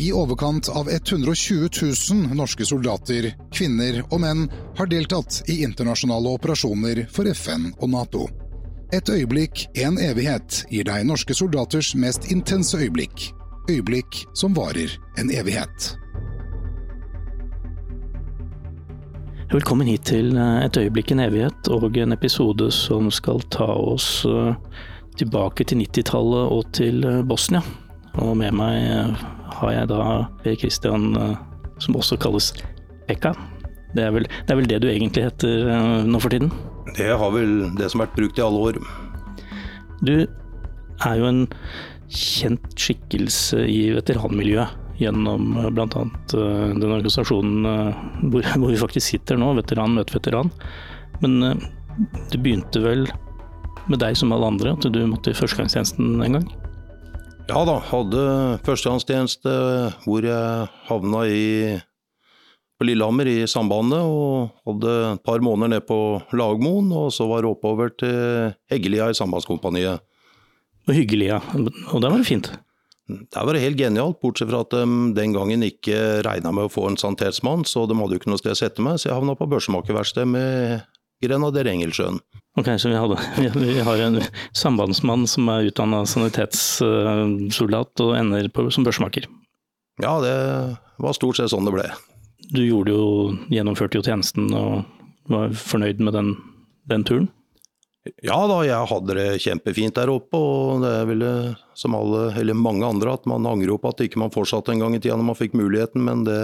I overkant av 120 000 norske soldater, kvinner og menn har deltatt i internasjonale operasjoner for FN og Nato. Et øyeblikk, en evighet, gir deg norske soldaters mest intense øyeblikk. Øyeblikk som varer en evighet. Velkommen hit til eh, Et øyeblikk en evighet og en episode som skal ta oss eh, tilbake til 90-tallet og til eh, Bosnia. Og med meg har jeg da Per Christian, som også kalles Pekka. Det er, vel, det er vel det du egentlig heter nå for tiden? Det har vel det som har vært brukt i alle år. Du er jo en kjent skikkelse i veteranmiljøet gjennom bl.a. Den organisasjonen hvor, hvor, vi faktisk sitter nå, Veteran møter veteran. Men det begynte vel med deg som alle andre, at du måtte i førstegangstjenesten en gang? Ja da, hadde førstegangstjeneste hvor jeg havna i på Lillehammer i Sambandet og hadde et par måneder ned på Lagmoen, og så var det oppover til Heggelia i Sambandskompaniet. Og Hyggelia, og der var det fint? Der var det helt genialt, bortsett fra at de den gangen ikke regna med å få en sanitetsmann, så de hadde jo ikke noe sted å sette meg, så jeg havna på børsemakerverkstedet med Grenader Engelsjøen. Ok, Så vi, hadde, vi, har en sambandsmann som er utdanna sanitetssoldat og ender på, som børsmaker? Ja, det var stort sett sånn det ble du gjorde jo, gjennomførte jo tjenesten og var fornøyd med den, den turen? Ja da, jeg hadde det kjempefint der oppe, og det er vel som alle, eller mange andre, at man angrer på at ikke man fortsatte en gang i tida når man fikk muligheten, men det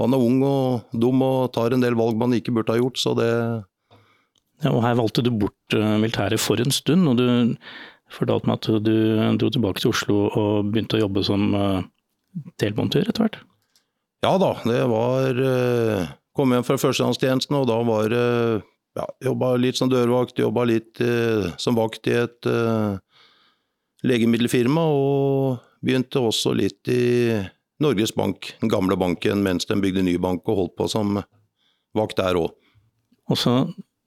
Man er ung og dum og tar en del valg man ikke burde ha gjort, så det Ja, og her valgte du bort eh, militæret for en stund, og du fortalte meg at du dro tilbake til Oslo og begynte å jobbe som uh, delmontør etter hvert? Ja da, det var eh, Kom hjem fra førstegangstjenesten, og da var det ja, Jobba litt som dørvakt, jobba litt eh, som vakt i et eh, legemiddelfirma, og begynte også litt i Norges Bank, den gamle banken, mens den bygde ny bank, og holdt på som vakt der òg. Og så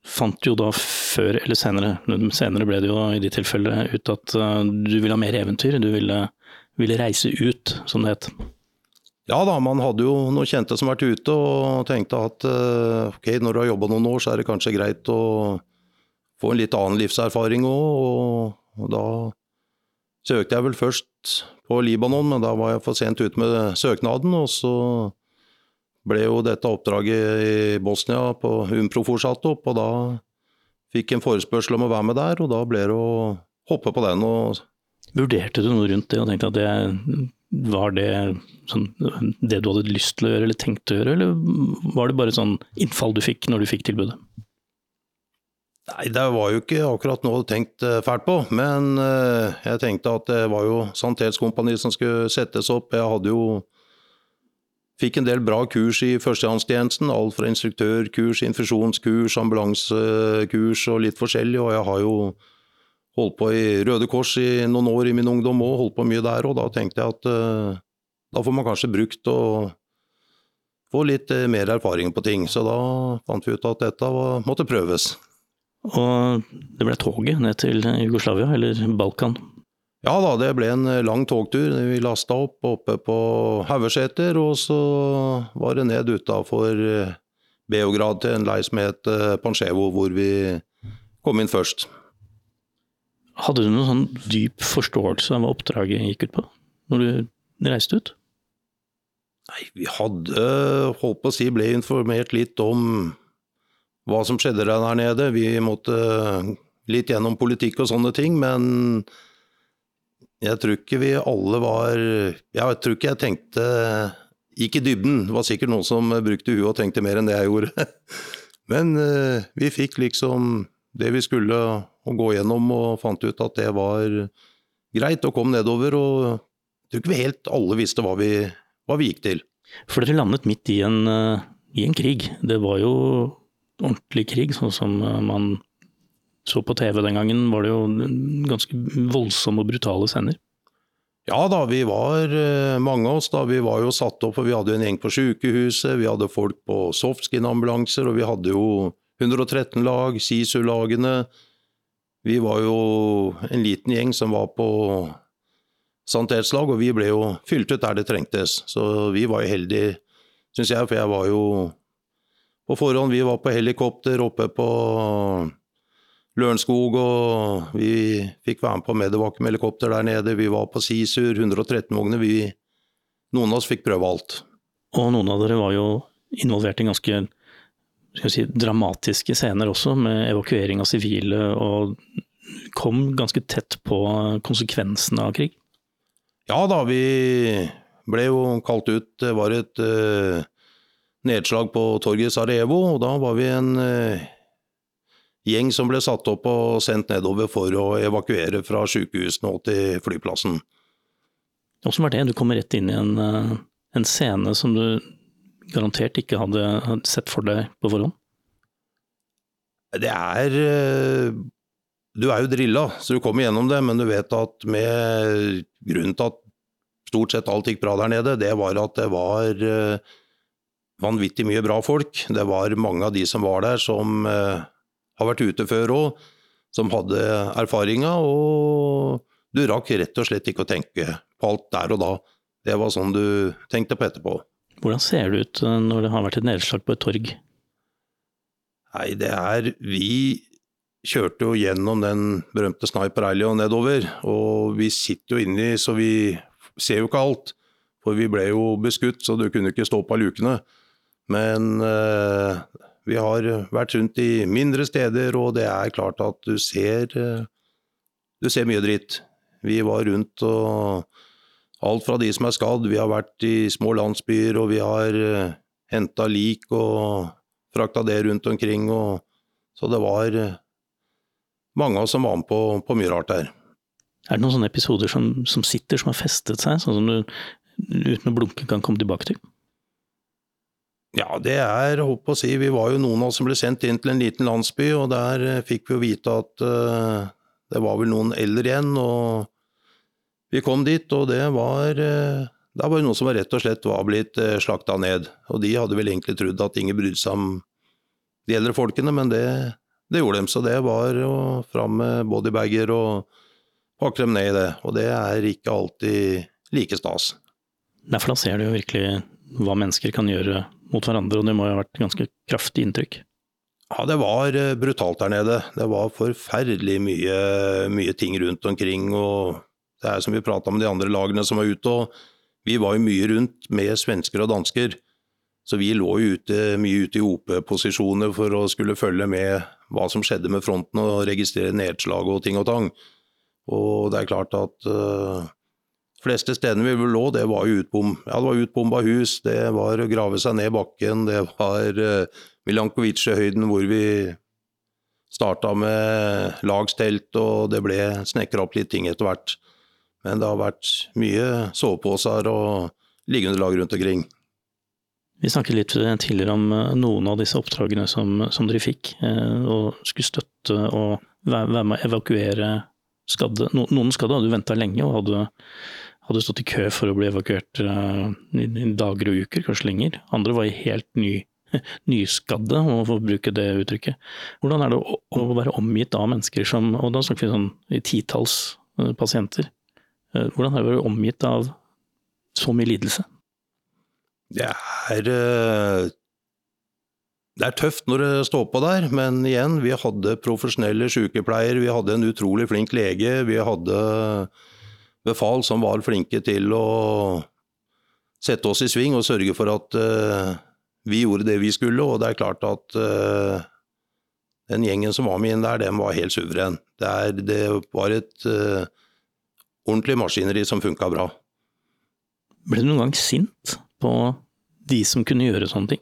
fant du jo da før eller senere, senere ble det jo i de tilfellene ut at du ville ha mer eventyr, du ville, ville reise ut, som det het. Ja da, man hadde jo noen kjente som vært ute og tenkte at eh, ok, når du har jobba noen år, så er det kanskje greit å få en litt annen livserfaring òg. Og, da søkte jeg vel først på Libanon, men da var jeg for sent ute med søknaden. Og så ble jo dette oppdraget i Bosnia på Umpro fortsatt opp, og da fikk en forespørsel om å være med der, og da ble det å hoppe på den. og Vurderte du noe rundt det og tenkte at det var det sånn, det du hadde lyst til å gjøre eller tenkte å gjøre, eller var det bare sånn innfall du fikk når du fikk tilbudet? Nei, det var jo ikke akkurat noe jeg hadde tenkt eh, fælt på, men eh, jeg tenkte at det var jo Sanitetskompani som skulle settes opp. Jeg hadde jo Fikk en del bra kurs i førstehåndstjenesten. Alt fra instruktørkurs, infusjonskurs, ambulansekurs og litt forskjellig. Og jeg har jo holdt på i Røde Kors i noen år i min ungdom òg, holdt på mye der. Og da tenkte jeg at uh, da får man kanskje brukt og få litt uh, mer erfaring på ting. Så da fant vi ut at dette var, måtte prøves. Og det ble toget ned til Jugoslavia, eller Balkan? Ja da, det ble en eh, lang togtur. Vi lasta opp oppe på Haugeseter, og så var det ned utafor Beograd til en leir som het Panchevo, hvor vi kom inn først. Hadde du noen sånn dyp forståelse av hva oppdraget gikk ut på, når du reiste ut? Nei, vi hadde, holdt på å si, ble informert litt om hva som skjedde der nede. Vi måtte litt gjennom politikk og sånne ting, men jeg tror ikke vi alle var Jeg tror ikke jeg tenkte Gikk i dybden. Det var sikkert noen som brukte huet og tenkte mer enn det jeg gjorde. Men uh, vi fikk liksom det vi skulle å gå gjennom, og fant ut at det var greit, og kom nedover. og Jeg tror ikke vi helt alle visste hva vi, hva vi gikk til. For dere landet midt i en, eh, i en, krig. Det var jo ordentlig krig, sånn som eh, man så på TV den gangen. Var det jo ganske voldsomme og brutale scener. Ja da, vi var eh, mange av oss da. Vi var jo satt opp, og vi hadde en gjeng på sykehuset. Vi hadde folk på softskin-ambulanser, og vi hadde jo 113 lag, SISU-lagene, vi var jo en liten gjeng som var på sanitetslag, og vi ble jo fylt ut der det trengtes. Så vi var jo heldige, syns jeg, for jeg var jo på forhånd. Vi var på helikopter oppe på Lørenskog, og vi fikk være med på Medevac-helikopter der nede. Vi var på Sisur, 113 vogner. Vi, noen av oss fikk prøve alt. Og noen av dere var jo involvert i ganske si, dramatiske scener også, med evakuering av sivile, og kom ganske tett på konsekvensene av krig. Ja da, vi ble jo kalt ut. Det var et uh, nedslag på torget Sarajevo, og da var vi en uh, gjeng som ble satt opp og sendt nedover for å evakuere fra sykehusene og til flyplassen. Hvordan var det? Du kommer rett inn i en, uh, en scene som du garantert ikke hadde sett for deg på forhånd? Det er du er jo drilla, så du kommer gjennom det, men du vet at med grunnen til at stort sett alt gikk bra der nede, det var at det var vanvittig mye bra folk. Det var mange av de som var der som eh, har vært ute før òg, som hadde erfaringa, og du rakk rett og slett ikke å tenke på alt der og da. Det var sånn du tenkte på etterpå. Hvordan ser det ut eh, når det har vært et nedslag på et torg? Nei, det er Vi kjørte jo gjennom den berømte Sniper Alley og nedover. Og vi sitter jo inni, så vi ser jo ikke alt. For vi ble jo beskutt, så du kunne ikke stå på lukene. Men eh, vi har vært rundt i mindre steder, og det er klart at du ser eh, Du ser mye dritt. Vi var rundt og Alt fra de som er skadd. Vi har vært i små landsbyer, og vi har eh, henta lik og frakta det rundt omkring. Og, så det var eh, mange av oss som var med på, på mye rart der. Er det noen sånne episoder som, som sitter, som har festet seg, sånn som du uten å blunke kan komme tilbake til? Ja, det er, håper å si, vi var jo noen av oss som ble sendt inn til en liten landsby, og der eh, fikk vi jo vite at uh, det var vel noen eldre igjen, og vi kom dit, og det var uh, det var noen som rett og slett var blitt uh, slakta ned. Og de hadde vel egentlig trodd at ingen brydde seg om de eldre folkene, men det, det gjorde de, så det var å fram med bodybager og pakke dem ned i det. Og det er ikke alltid like stas. For da ser du jo virkelig hva mennesker kan gjøre mot hverandre, og det må jo ha vært ganske kraftig inntrykk? Ja, det var eh, brutalt der nede. Det var forferdelig mye, mye ting rundt omkring. og Det er som vi prata om de andre lagene som var ute. og Vi var jo mye rundt med svensker og dansker. Så vi lå jo ute, mye ute i OP-posisjoner for å skulle følge med hva som skjedde med fronten og registrere nedslag og ting og tang. Og det er klart at uh, fleste stedene vi lå, det var jo utbom, ja, det var utbomba hus, det var å grave seg ned bakken, det var uh, Milankovice-høyden hvor vi starta med lagstelt, og det ble snekra opp litt ting etter hvert. Men det har vært mye soveposer og liggeunderlag rundt omkring. Vi snakket litt tidligere om eh, noen av disse oppdragene som, som dere fikk, eh, og skulle støtte og være, med å evakuere skadde. Noen skadde hadde venta lenge og hadde, hadde, stått i kø for å bli evakuert uh, i, dager og uker, kanskje lenger. Andre var i helt ny, nyskadde, om å få bruke det uttrykket. Hvordan er det å, å, være omgitt av mennesker som Og da snakker vi sånn i titalls pasienter. Hvordan er det å være omgitt av så mye lidelse? Det er det er tøft når det står på der, men igjen, vi hadde profesjonelle sykepleiere, vi hadde en utrolig flink lege, vi hadde befal som var flinke til å sette oss i sving og sørge for at uh, vi gjorde det vi skulle, og det er klart at uh, den gjengen som var med inn der, den var helt suveren. Det, er, det var et uh, ordentlig maskineri som funka bra. Ble du noen gang sint på de som kunne gjøre sånne ting?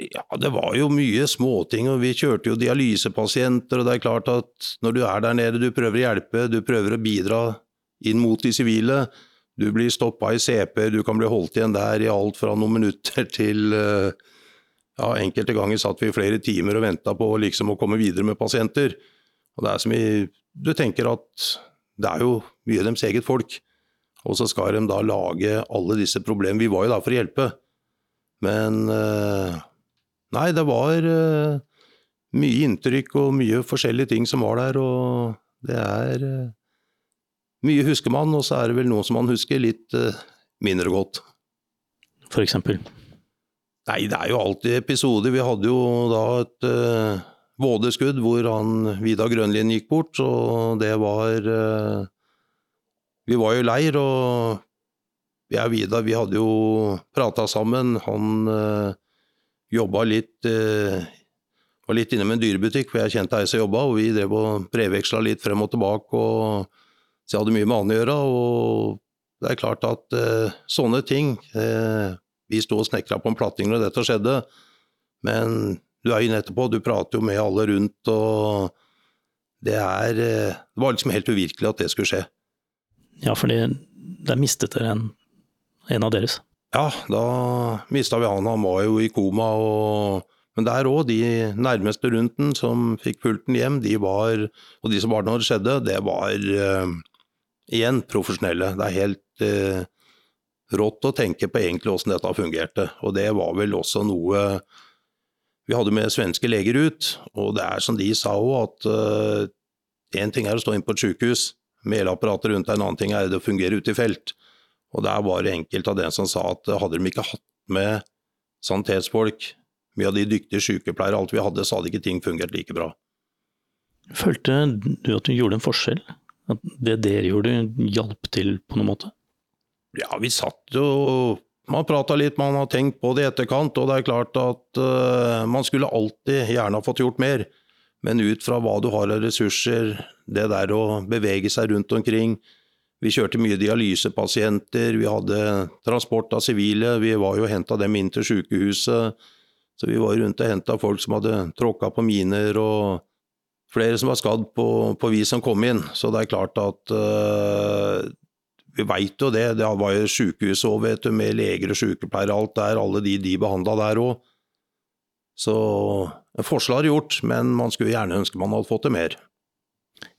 Ja, det var jo mye småting, og vi kjørte jo dialysepasienter, og det er klart at når du er der nede, du prøver å hjelpe, du prøver å bidra inn mot de sivile. Du blir stoppa i CP, du kan bli holdt igjen der i alt fra noen minutter til eh, ja, enkelte ganger satt vi i flere timer og venta på liksom å komme videre med pasienter. Og det er som i, Du tenker at det er jo mye deres eget folk. Og så skal de da lage alle disse problemene. Vi var jo der for å hjelpe. Men eh, Nei, det var eh, mye inntrykk og mye forskjellige ting som var der, og det er mye husker man, og så er det vel noe som man husker litt uh, mindre godt. For eksempel? Nei, det er jo alltid episoder. Vi hadde jo da et uh, vådeskudd hvor han Vidar Grønlien gikk bort, og det var uh, Vi var jo i leir, og jeg og Vidar vi hadde jo prata sammen. Han uh, jobba litt uh, var litt inne med en dyrebutikk, for jeg kjente ei som jobba, og vi drev og brevveksla litt frem og tilbake. og Så jeg hadde mye med han å gjøre. og det er klart at eh, sånne ting eh, Vi sto og snekra på en platting når dette skjedde, men du er inne etterpå, du prater jo med alle rundt, og det er eh, Det var liksom helt uvirkelig at det skulle skje. Ja, for der mistet dere en, en av deres? Ja, da mista vi han. Han var jo i koma og men der òg, de nærmeste rundt den som fikk pulten hjem, de var, og de som var der når det skjedde, det var uh, igjen profesjonelle. Det er helt eh, rått å tenke på egentlig åssen dette fungerte. Og det var vel også noe vi hadde med svenske leger ut. Og det er som de sa òg, at én eh, ting er å stå inn på et sykehus med elapparatet rundt deg, en annen ting er det å fungere ute i felt. Og der var det enkelte av dem som sa at hadde de ikke hatt med sanitetsfolk mye av de dyktige sykepleiere, alt vi hadde, så hadde ikke ting fungert like bra. Følte du at du gjorde en forskjell? At det dere gjorde, hjalp til på noen måte? Ja, vi satt jo Man prata litt, man har tenkt på det i etterkant, og det er klart at uh, man skulle alltid gjerne ha fått gjort mer. Men ut fra hva du har av ressurser, det der å bevege seg rundt omkring Vi kjørte mye dialysepasienter, vi hadde transport av sivile, vi var jo henta dem inn til sykehuset. Så vi var rundt og henta folk som hadde tråkka på miner, og flere som var skadd på, på vi som kom inn. Så det er klart at uh, Vi veit jo det. Det var jo sjukehus òg, vet du, med leger og sykepleiere og alt der. Alle de de behandla der òg. Så en forskjell har gjort, men man skulle gjerne ønske man hadde fått det mer.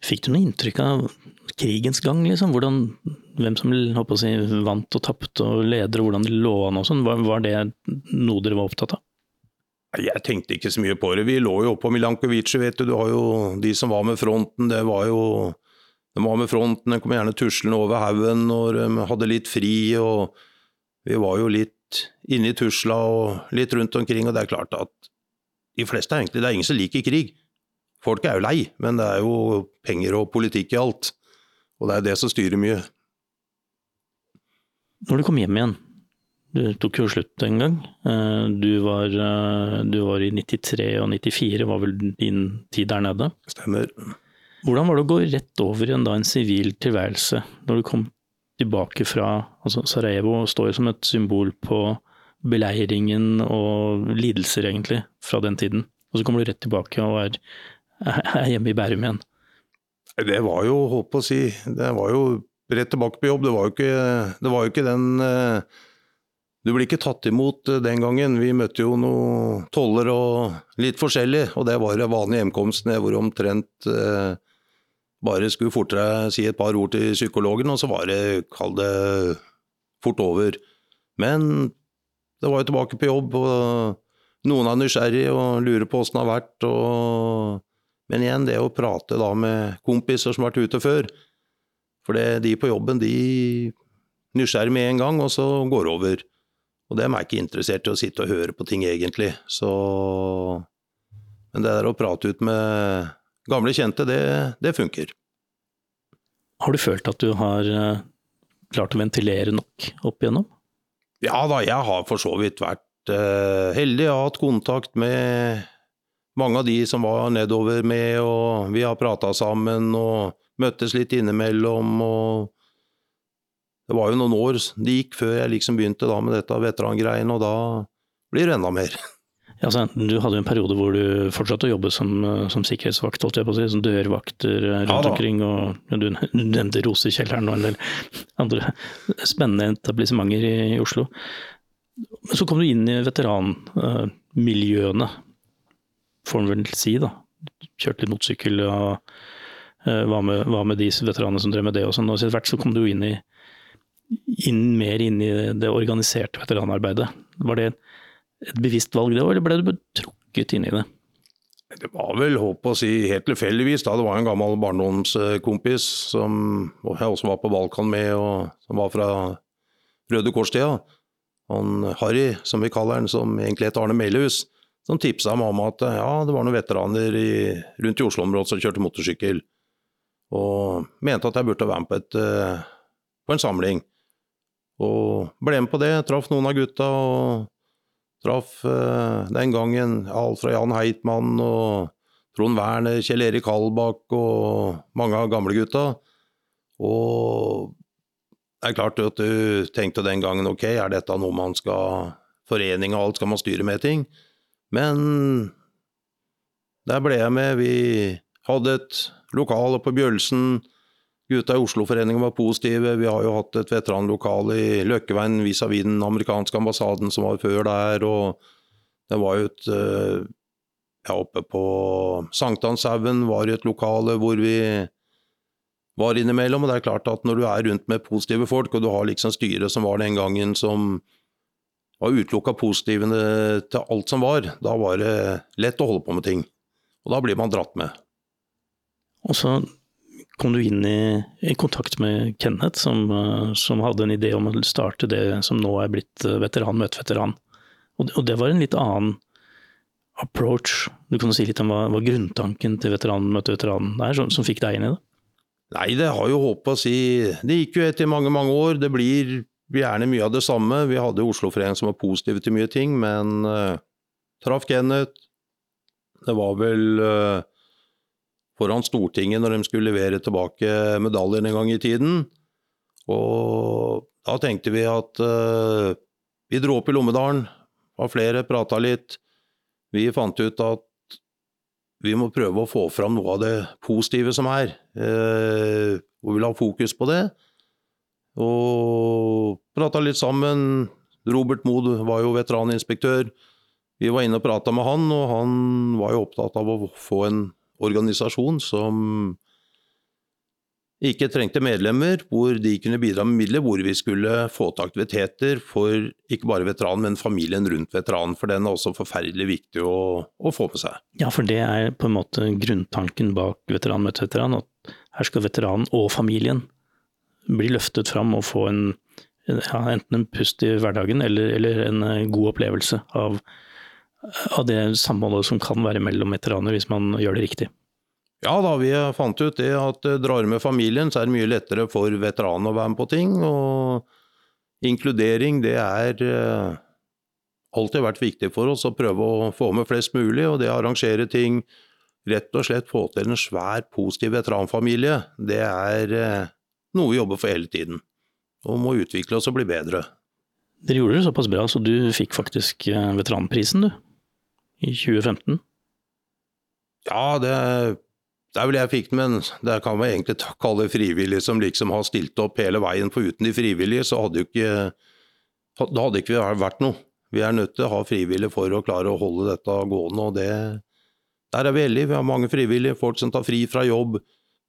Fikk du noe inntrykk av krigens gang, liksom? Hvordan, hvem som si, vant og tapte og leder, hvordan det lå an og sånn? Var, var det noe dere var opptatt av? Jeg tenkte ikke så mye på det. Vi lå jo oppå Milankovic, vet du. Du har jo de som var med fronten. Det var jo De var med fronten, de kom gjerne tuslende over haugen når de hadde litt fri. og Vi var jo litt inne i tusla og litt rundt omkring, og det er klart at de fleste er egentlig Det er ingen som liker krig. Folk er jo lei, men det er jo penger og politikk i alt. Og det er det som styrer mye. Når du kom hjem igjen, du tok jo slutt en gang. Eh, du var, eh, du var, i 93 og 94, var vel din tid der nede? Stemmer. Hvordan var det å gå rett over i en, da, en sivil tilværelse, når du kom tilbake fra altså Sarajevo står jo som et symbol på beleiringen og lidelser, egentlig, fra den tiden. Og så kommer du rett tilbake og er, er hjemme i Bærum igjen. Det var jo, holdt på å si, det var jo rett tilbake på jobb. Det var jo ikke, det var jo ikke den uh, du blir ikke tatt imot eh, den gangen. Vi møtte jo noen toller og litt forskjellig, og det var det vanlige hjemkomsten hvor omtrent eh, bare skulle fortere si et par ord til psykologen, og så var det, kall det, fort over. Men det var jo tilbake på jobb, og noen er nysgjerrig og lurer på åssen det har vært. Og... Men igjen, det å prate da med kompiser som har vært ute før. For det, de på jobben, de nysgjerrig med en gang, og så går det over. Og dem er ikke interessert i å sitte og høre på ting, egentlig. Så Men det der å prate ut med gamle kjente, det, det funker. Har du følt at du har eh, klart å ventilere nok opp igjennom? Ja da, jeg har for så vidt vært uh, heldig. Jeg har hatt kontakt med mange av de som var nedover med, og vi har prata sammen og møttes litt innimellom. og det var jo noen år det gikk før jeg liksom begynte da med dette veterangreiene, og da blir det enda mer. Ja, altså, du hadde jo en periode hvor du fortsatte å jobbe som, som sikkerhetsvakt, holdt jeg på å si, som dørvakter rundt ja, omkring, og ja, du nevnte Rosekjelleren og en del andre spennende etablissementer i, i Oslo. Men så kom du inn i veteranmiljøene, får man vel si, da. Kjørte litt motorsykkel og uh, var, med, var, med, de veteranene som drev med det og sånn, og etter hvert så kom du inn i inn, mer inn i det organiserte veteranarbeidet. Var det et bevisst valg, det, eller ble du trukket inn i det? Det var vel håp å si helt tilfeldigvis. Det var en gammel barndomskompis som jeg også var på Balkan med, og som var fra Røde Kors-tida. Han Harry, som vi kaller han, som egentlig heter Arne Melhus, som tipsa meg om at ja, det var noen veteraner i, rundt i Oslo-området som kjørte motorsykkel. Og mente at jeg burde være med på, et, eh, på en samling. Og ble med på det, traff noen av gutta. og Traff eh, den gangen alt fra Jan Heitmann og Trond Werner, Kjell Erik Hallbakk og mange av gamlegutta. Og det er klart at du tenkte den gangen ok, er dette noe man skal Forening og alt skal man styre med ting? Men der ble jeg med. Vi hadde et lokale på Bjølsen. Gutta i Oslo-foreningen var positive. Vi har jo hatt et veteranlokale i Løkkeveien vis-à-vis den amerikanske ambassaden som var før der. og Det var jo et eh, ja, Oppe på Sankthanshaugen var det et lokale hvor vi var innimellom. og det er klart at Når du er rundt med positive folk, og du har liksom styret som var den gangen som var utelukka positive til alt som var, da var det lett å holde på med ting. Og da blir man dratt med. Og så kom du inn i, i kontakt med Kenneth, som, eh, som, hadde en idé om å starte det som nå er blitt eh, Veteran møter. Og det, og det var en litt annen approach. Du kan si litt om hva, hva grunntanken til Veteran møteveteranen veteran er, som, som fikk deg inn i det? Nei, det har jo håpa si Det gikk jo etter mange, mange år. Det blir gjerne mye av det samme. Vi hadde Oslo-foreningen som var positive til mye ting, men uh, traff Kenneth. Det var vel uh, foran Stortinget når de skulle levere tilbake medaljen en gang i tiden. Og da tenkte vi at uh, vi dro opp i Lommedalen, var flere, prata litt. Vi fant ut at vi må prøve å få fram noe av det positive som er, uh, og vil ha fokus på det. Og prata litt sammen. Robert Mood var jo veteraninspektør. Vi var inne og prata med han, og han var jo opptatt av å få en organisasjon som ikke trengte medlemmer, hvor de kunne bidra med midler, hvor vi skulle få til aktiviteter for ikke bare veteranen, men familien rundt veteranen. For den er også forferdelig viktig å, å, få med seg. Ja, for det er på en måte grunntanken bak Veteran møter veteran. At her skal veteranen og familien bli løftet fram og få en, ja, enten en pust i hverdagen eller, eller en eh, god opplevelse av av det samholdet som kan være mellom veteraner, hvis man gjør det riktig. Ja da, vi fant ut det at eh, drar med familien, så er det mye lettere for veteranene å være med på ting. Og inkludering, det er eh, alltid vært viktig for oss å prøve å få med flest mulig. Og det å arrangere ting, rett og slett få til en svær, positiv veteranfamilie, det er eh, noe vi jobber for hele tiden. Og må utvikle oss og bli bedre. Dere gjorde det såpass bra, så du fikk faktisk veteranprisen, du i 2015? Ja, det, det er vel jeg fikk den, men det kan man egentlig takke alle frivillige som liksom har stilt opp hele veien. For uten de frivillige så hadde jo ikke Da hadde ikke vært noe. Vi er nødt til å ha frivillige for å klare å holde dette gående, og det Der er vi heldige. Vi har mange frivillige. Folk som tar fri fra jobb,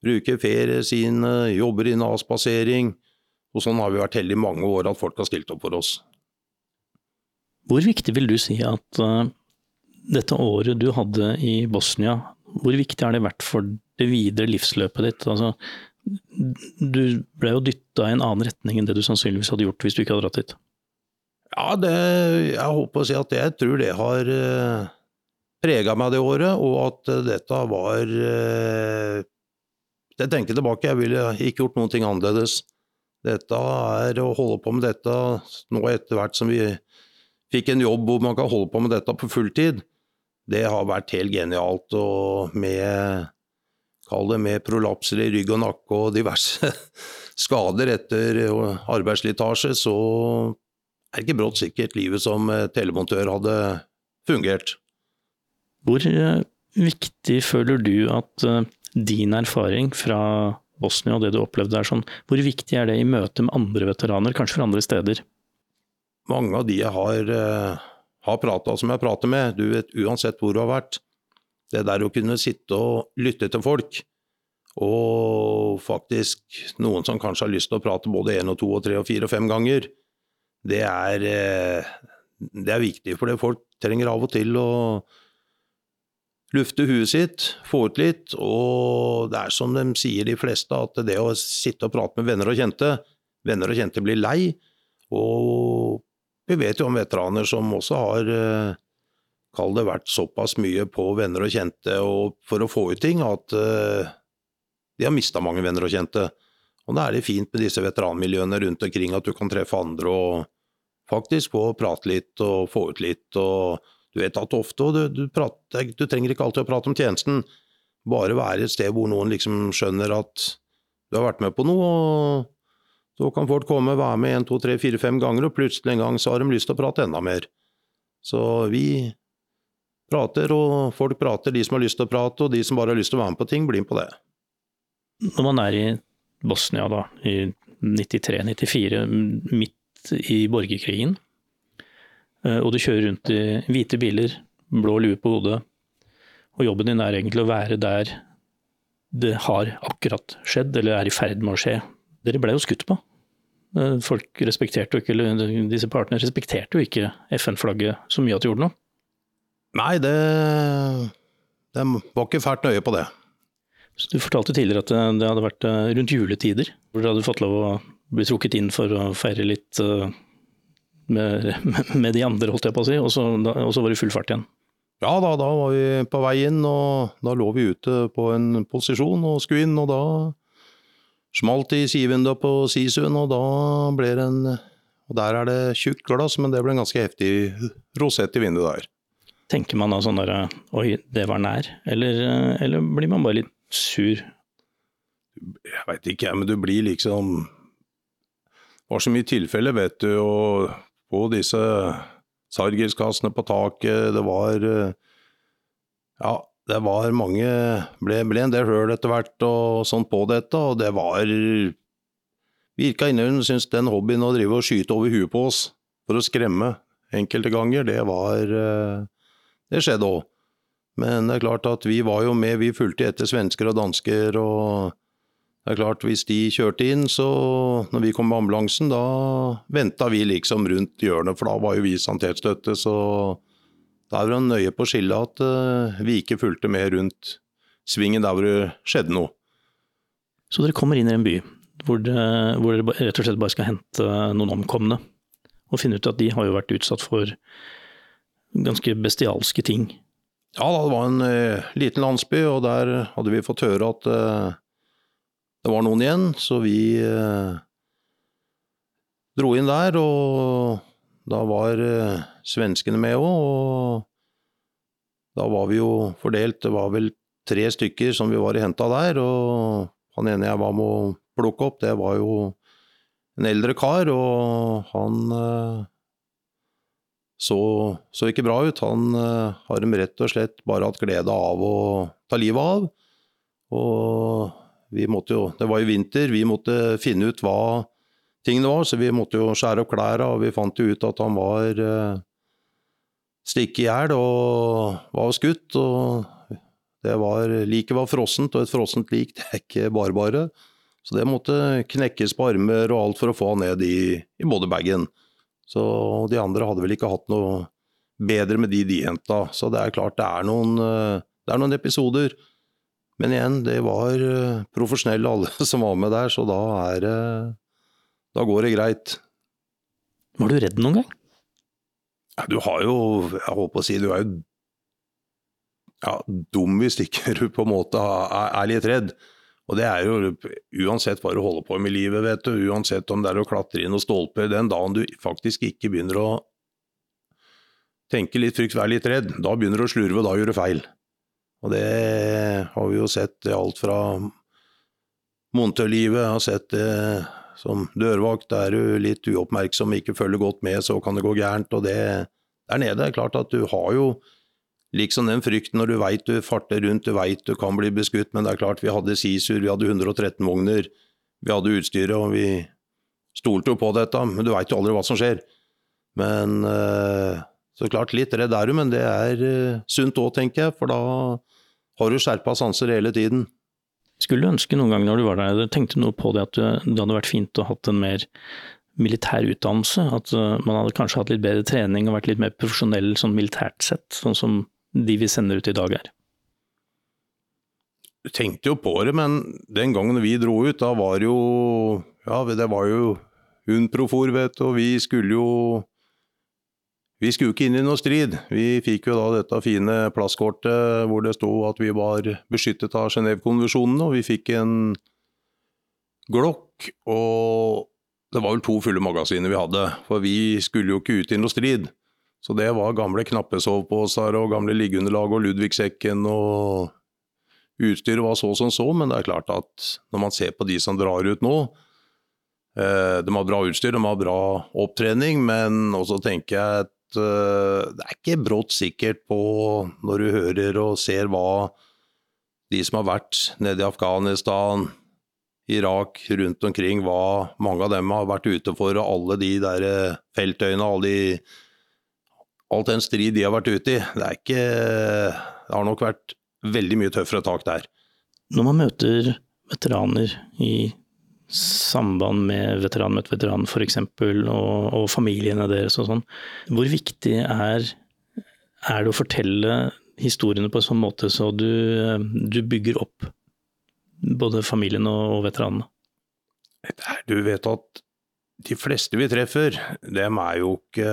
bruker ferie sine, jobber i Nav-spasering. Og sånn har vi vært heldige i mange år at folk har stilt opp for oss. Hvor viktig vil du si at uh, dette året du hadde i Bosnia, hvor viktig har det vært for det videre livsløpet ditt? Altså, du ble jo dytta i en annen retning enn det du sannsynligvis hadde gjort hvis du ikke hadde dratt dit. Ja, det, jeg håper å si at jeg tror det har eh, prega meg det året, og at uh, dette var uh, Jeg tenker tilbake, jeg ville ikke gjort noen ting annerledes. Dette er å holde på med dette nå etter hvert som vi fikk en jobb hvor man kan holde på med dette på fulltid det har vært helt genialt. Og med, kall det med prolapser i rygg og nakke og diverse skader etter arbeidsslitasje, så er det ikke brått sikkert livet som telemontør hadde fungert. Hvor eh, viktig føler du at eh, din erfaring fra Bosnia og det du opplevde der, sånn, hvor viktig er det i møte med andre veteraner, kanskje fra andre steder? Mange av de jeg har eh, har prata som jeg prater med, du vet uansett hvor du har vært, det der å kunne sitte og lytte til folk, og faktisk noen som kanskje har lyst til å prate både én og to og tre og fire og fem ganger, det er, eh, det er viktig. For det folk trenger av og til å lufte huet sitt, få ut litt. Og det er som de sier de fleste, at det å sitte og prate med venner og kjente Venner og kjente blir lei. Og vi vet jo om veteraner som også har eh, Kall det vært såpass mye på venner og kjente og for å få ut ting at uh, de har mista mange venner og kjente. Og da er det fint med disse veteranmiljøene rundt omkring, at du kan treffe andre og faktisk få prate litt og få ut litt. og du vet at ofte, og du, du, prater, du, trenger ikke alltid å prate om tjenesten, bare være et sted hvor noen liksom skjønner at du har vært med på noe, og så kan folk komme og være med en, to, tre, fire, fem ganger, og plutselig en gang så har de lyst til å prate enda mer. Så vi prater, og folk prater, de som har lyst til å prate, og de som bare har lyst til å være med på ting, blir med på det. Når man er i Bosnia da, i 93-94, midt i borgerkrigen, Eh, og du kjører rundt i hvite biler, blå lue på hodet, og jobben din er egentlig å være der det har akkurat skjedd, eller er i ferd med å skje. Dere ble jo skutt på. Eh, folk respekterte jo ikke, eller disse partene respekterte jo ikke FN-flagget så mye at de gjorde noe. Nei, det, De var ikke fælt nøye på det. Så du fortalte tidligere at det hadde vært eh, rundt juletider, hvor dere hadde fått lov å bli trukket inn for å feire litt med, med, de andre, holdt jeg på å si, og så, og så var det full fart igjen. Ja da, da var vi på vei inn, og da lå vi ute på en posisjon og skulle inn, og da smalt i sidevinduet på Sisuen, og da ble det en Og der er det tjukt glass, men det ble en ganske heftig rosett i vinduet der. Tenker man da sånn der oi, det var nær, eller, eller blir man bare litt sur? Jeg veit ikke, men du blir liksom Det var så mye tilfeller, vet du, og på disse sargiskassene på taket. Det var eh, Ja, det var mange Ble, ble en del høl etter hvert og sånn på dette, og det var Virka innimellom syntes den hobbyen å drive og skyte over huet på oss for å skremme enkelte ganger, det var eh, Det skjedde òg. Men det er klart at vi var jo med, vi fulgte etter svensker og dansker og det er klart, Hvis de kjørte inn, så når vi kom med ambulansen, da venta vi liksom rundt hjørnet, for da var jo vi sanitetsstøtte. Så da er det nøye på å skille at uh, vi ikke fulgte med rundt svingen der hvor det skjedde noe. Så dere kommer inn i en by hvor, det, hvor dere rett og slett bare skal hente noen omkomne, og finne ut at de har jo vært utsatt for ganske bestialske ting? Ja, det var en uh, liten landsby, og der hadde vi fått høre at uh, det var noen igjen, så vi dro inn der, og da var eh, svenskene med òg, og da var vi jo fordelt, det var vel tre stykker som vi var i henta der, og han ene jeg var med å plukke opp, det var jo en eldre kar, og han eh, så, så ikke bra ut. Han eh, har dem rett og slett bare hatt glede av å ta livet av. Og vi måtte jo, det var jo vinter, vi måtte finne ut hva tingene var, så vi måtte jo skjære opp klærne, og vi fant jo ut at han var uh, stikket i hjel og var skutt. og det var, Liket var frossent, og et frossent lik det er ikke bare bare. Så det måtte knekkes på armer og alt for å få han ned i, i bodybagen. Så de andre hadde vel ikke hatt noe bedre med de de henta. Så det er klart det er noen, eh, det er noen episoder men igjen, det var eh, profesjonelle alle som var med der, så da er det Da går det greit. Var du redd noen gang? Du har jo Jeg holdt på å si, du er jo ja, dum hvis ikke du på en måte er, litt redd. Og det er jo uansett hva du holder på med i livet, vet du, uansett om det er å klatre inn og stolper, den dagen du faktisk ikke begynner å tenke litt frykt, være litt redd, da begynner du å slurve, og da gjør du feil. Og det har vi jo sett alt fra montørlivet, har sett det som dørvakt. Er du litt uoppmerksom, ikke følger godt med, så kan det gå gærent. Og det der nede er klart at du har jo liksom den frykten når du veit du farter rundt, du veit du kan bli beskutt, men det er klart vi hadde Sisur, vi hadde 113 vogner, vi hadde utstyret, og vi stolte jo på dette, men du veit jo aldri hva som skjer. Men eh, så klart, litt redd er du, men det er eh, sunt òg, tenker jeg, for da har du skjerpa sanser hele tiden. Skulle ønske noen gang når du var der, tenkte du noe på det at det hadde vært fint å hatt en mer militær utdannelse? At uh, man hadde kanskje hatt litt bedre trening og vært litt mer profesjonell sånn militært sett, sånn som de vi sender ut i dag er? Du tenkte jo på det, men den gangen vi dro ut, da var jo Ja, det var jo Unprofor, vet du, og vi skulle jo Vi skulle ikke inn i noe strid. Vi fikk jo da dette fine plasskortet hvor det sto at vi var beskyttet av Genévekonvensjonene, og vi fikk en Glock, og det var vel to fulle magasiner vi hadde, for vi skulle jo ikke ut i noe strid. Så det var gamle knappesoveposer og gamle liggeunderlag og Ludvigsekken og Utstyret var så som så, men det er klart at når man ser på de som drar ut nå eh, De har bra utstyr, de har bra opptrening, men også tenker jeg eh, det er ikke brått sikkert på når du hører og ser hva de som har vært nede i Afghanistan, Irak, rundt omkring, hva mange av dem har vært ute for, og alle de der eh, feltøyene, alle de, alt den strid de har vært ute i. Det er ikke Det har nok vært veldig mye tøffere tak der. Når man møter veteraner i samband med Veteran møtt veteran f.eks., og, og familiene deres og sånn, hvor viktig er, er, det å fortelle historiene på en sånn måte så du, du bygger opp både familien og, og veteranene? Du vet at de fleste vi treffer, dem er jo ikke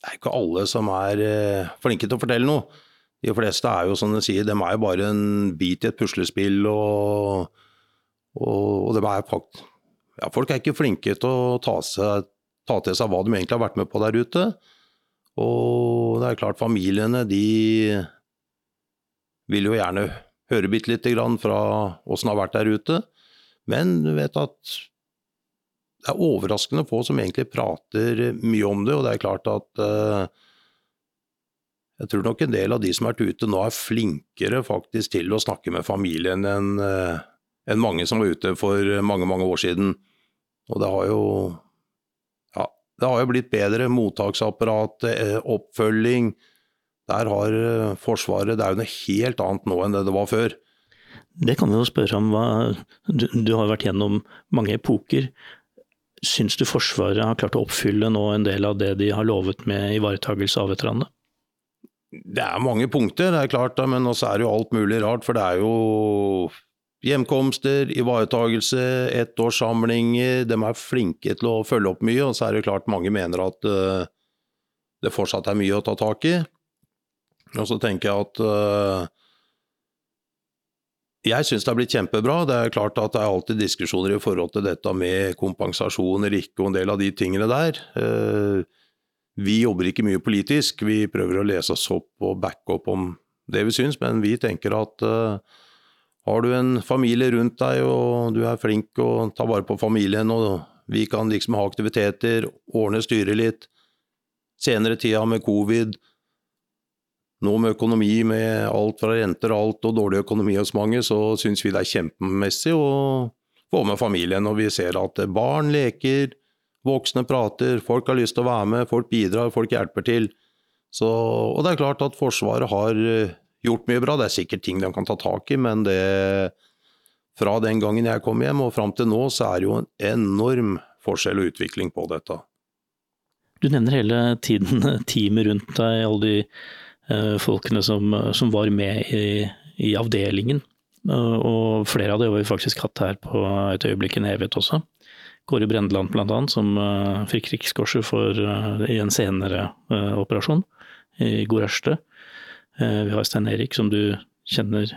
Det er ikke alle som er eh, flinke til å fortelle noe. De fleste er jo som de sier, dem er jo bare en bit i et puslespill. og, og, og er fakt, ja, Folk er ikke flinke til å ta, seg, ta, til seg hva de egentlig har vært med på der ute. Og det er klart, familiene de vil jo gjerne høre bitte lite grann fra åssen det har vært der ute. Men du vet at det er overraskende få som egentlig prater mye om det, og det er klart at eh, jeg tror nok en del av de som har vært ute nå er flinkere faktisk til å snakke med familien enn eh, en mange som var ute for mange, mange år siden. Og det har jo ja, det har jo blitt bedre. Mottaksapparat, eh, oppfølging. Der har eh, Forsvaret Det er jo noe helt annet nå enn det det var før. Det kan vi jo spørre om. Hva, du, du har vært gjennom mange epoker. Syns du Forsvaret har klart å oppfylle nå en del av det de har lovet med ivaretakelse av veteranene? Det er mange punkter, det er klart, men også er det jo alt mulig rart. For det er jo hjemkomster, ivaretagelse, ettårssamlinger. De er flinke til å følge opp mye, og så er det klart mange mener at uh, det fortsatt er mye å ta tak i. Og så tenker jeg at uh, jeg syns det har blitt kjempebra. Det er klart at det er alltid diskusjoner i forhold til dette med kompensasjon eller ikke, og en del av de tingene der. Uh, vi jobber ikke mye politisk, vi prøver å lese oss opp og backe opp om det vi syns, men vi tenker at har du en familie rundt deg og du er flink og tar vare på familien, og vi kan liksom ha aktiviteter, ordne styre litt, senere tida med covid, nå med økonomi med alt fra renter og alt og dårlig økonomi hos mange, så syns vi det er kjempemessig å få med familien. Og vi ser at barn leker, Voksne prater, folk har lyst til å være med, folk bidrar, folk hjelper til. Så, og det er klart at Forsvaret har eh, gjort mye bra. Det er sikkert ting de kan ta tak i, men det fra den gangen jeg kom hjem og fram til nå, så er det jo en enorm forskjell og utvikling på dette. Du nevner hele tiden teamet rundt deg, alle de eh, folkene som, som, var med i, i avdelingen. Og flere av dem har vi faktisk hatt her på et øyeblikk en evighet også. Kåre Brendeland bl.a., som uh, fikk Rikskorset for, uh, i en senere uh, operasjon i Gorørste. Vi har Stein Erik, som du kjenner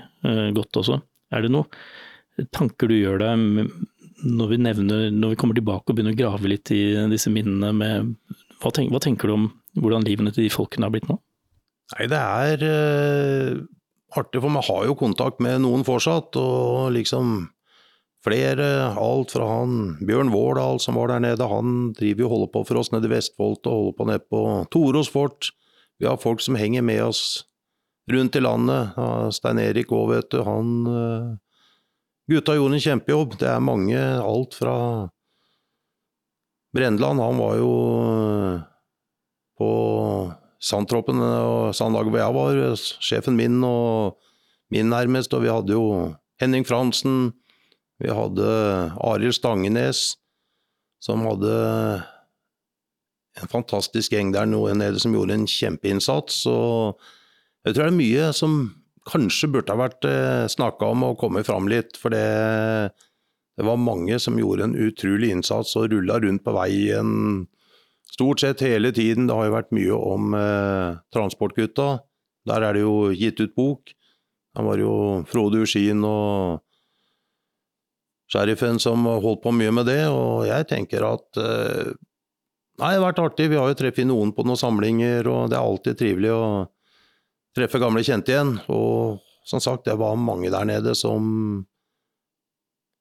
godt også. Er det noe tanker du gjør deg når vi, nevner, når vi kommer tilbake og begynner å grave litt i disse minnene med hva, tenker, hva tenker du om hvordan livene til de folkene har blitt nå? Nei, det er artig, for man har jo kontakt med noen fortsatt, og liksom Flere, alt fra han Bjørn Vårdal som var der nede, han driver jo holder på for oss nede i Vestfold og holder på nede på Toros fort. Vi har folk som henger med oss rundt i landet. Stein Erik òg, vet du, han uh, Gutta gjorde en kjempejobb. Det er mange, alt fra Brendeland, han var jo uh, på Sandtroppen og Sandlaget hvor jeg var, sjefen min og min nærmest, og vi hadde jo Henning Fransen, vi hadde Arild Stangenes, som hadde en fantastisk gjeng der nede som gjorde en kjempeinnsats. Og jeg tror det er mye som kanskje burde ha vært eh, snakka om og kommet fram litt. For det, det, var mange som gjorde en utrolig innsats og rulla rundt på veien stort sett hele tiden. Det har jo vært mye om eh, Transportgutta. Der er det jo gitt ut bok. Da var jo Frode Uskien og sheriffen som holdt på mye med det, og jeg tenker at eh, Nei, det har vært artig. Vi har jo truffet noen på noen samlinger, og det er alltid trivelig å treffe gamle kjente igjen. Og som sagt, det var mange der nede som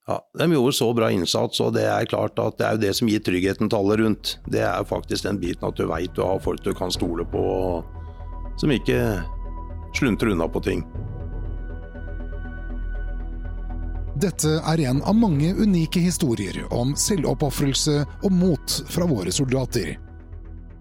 ja, De gjorde så bra innsats, og det er klart at det er jo det som gir tryggheten til alle rundt. Det er faktisk den biten at du veit du har folk du kan stole på, som ikke slunter unna på ting. Dette er en av mange unike historier om selvoppofrelse og mot fra våre soldater.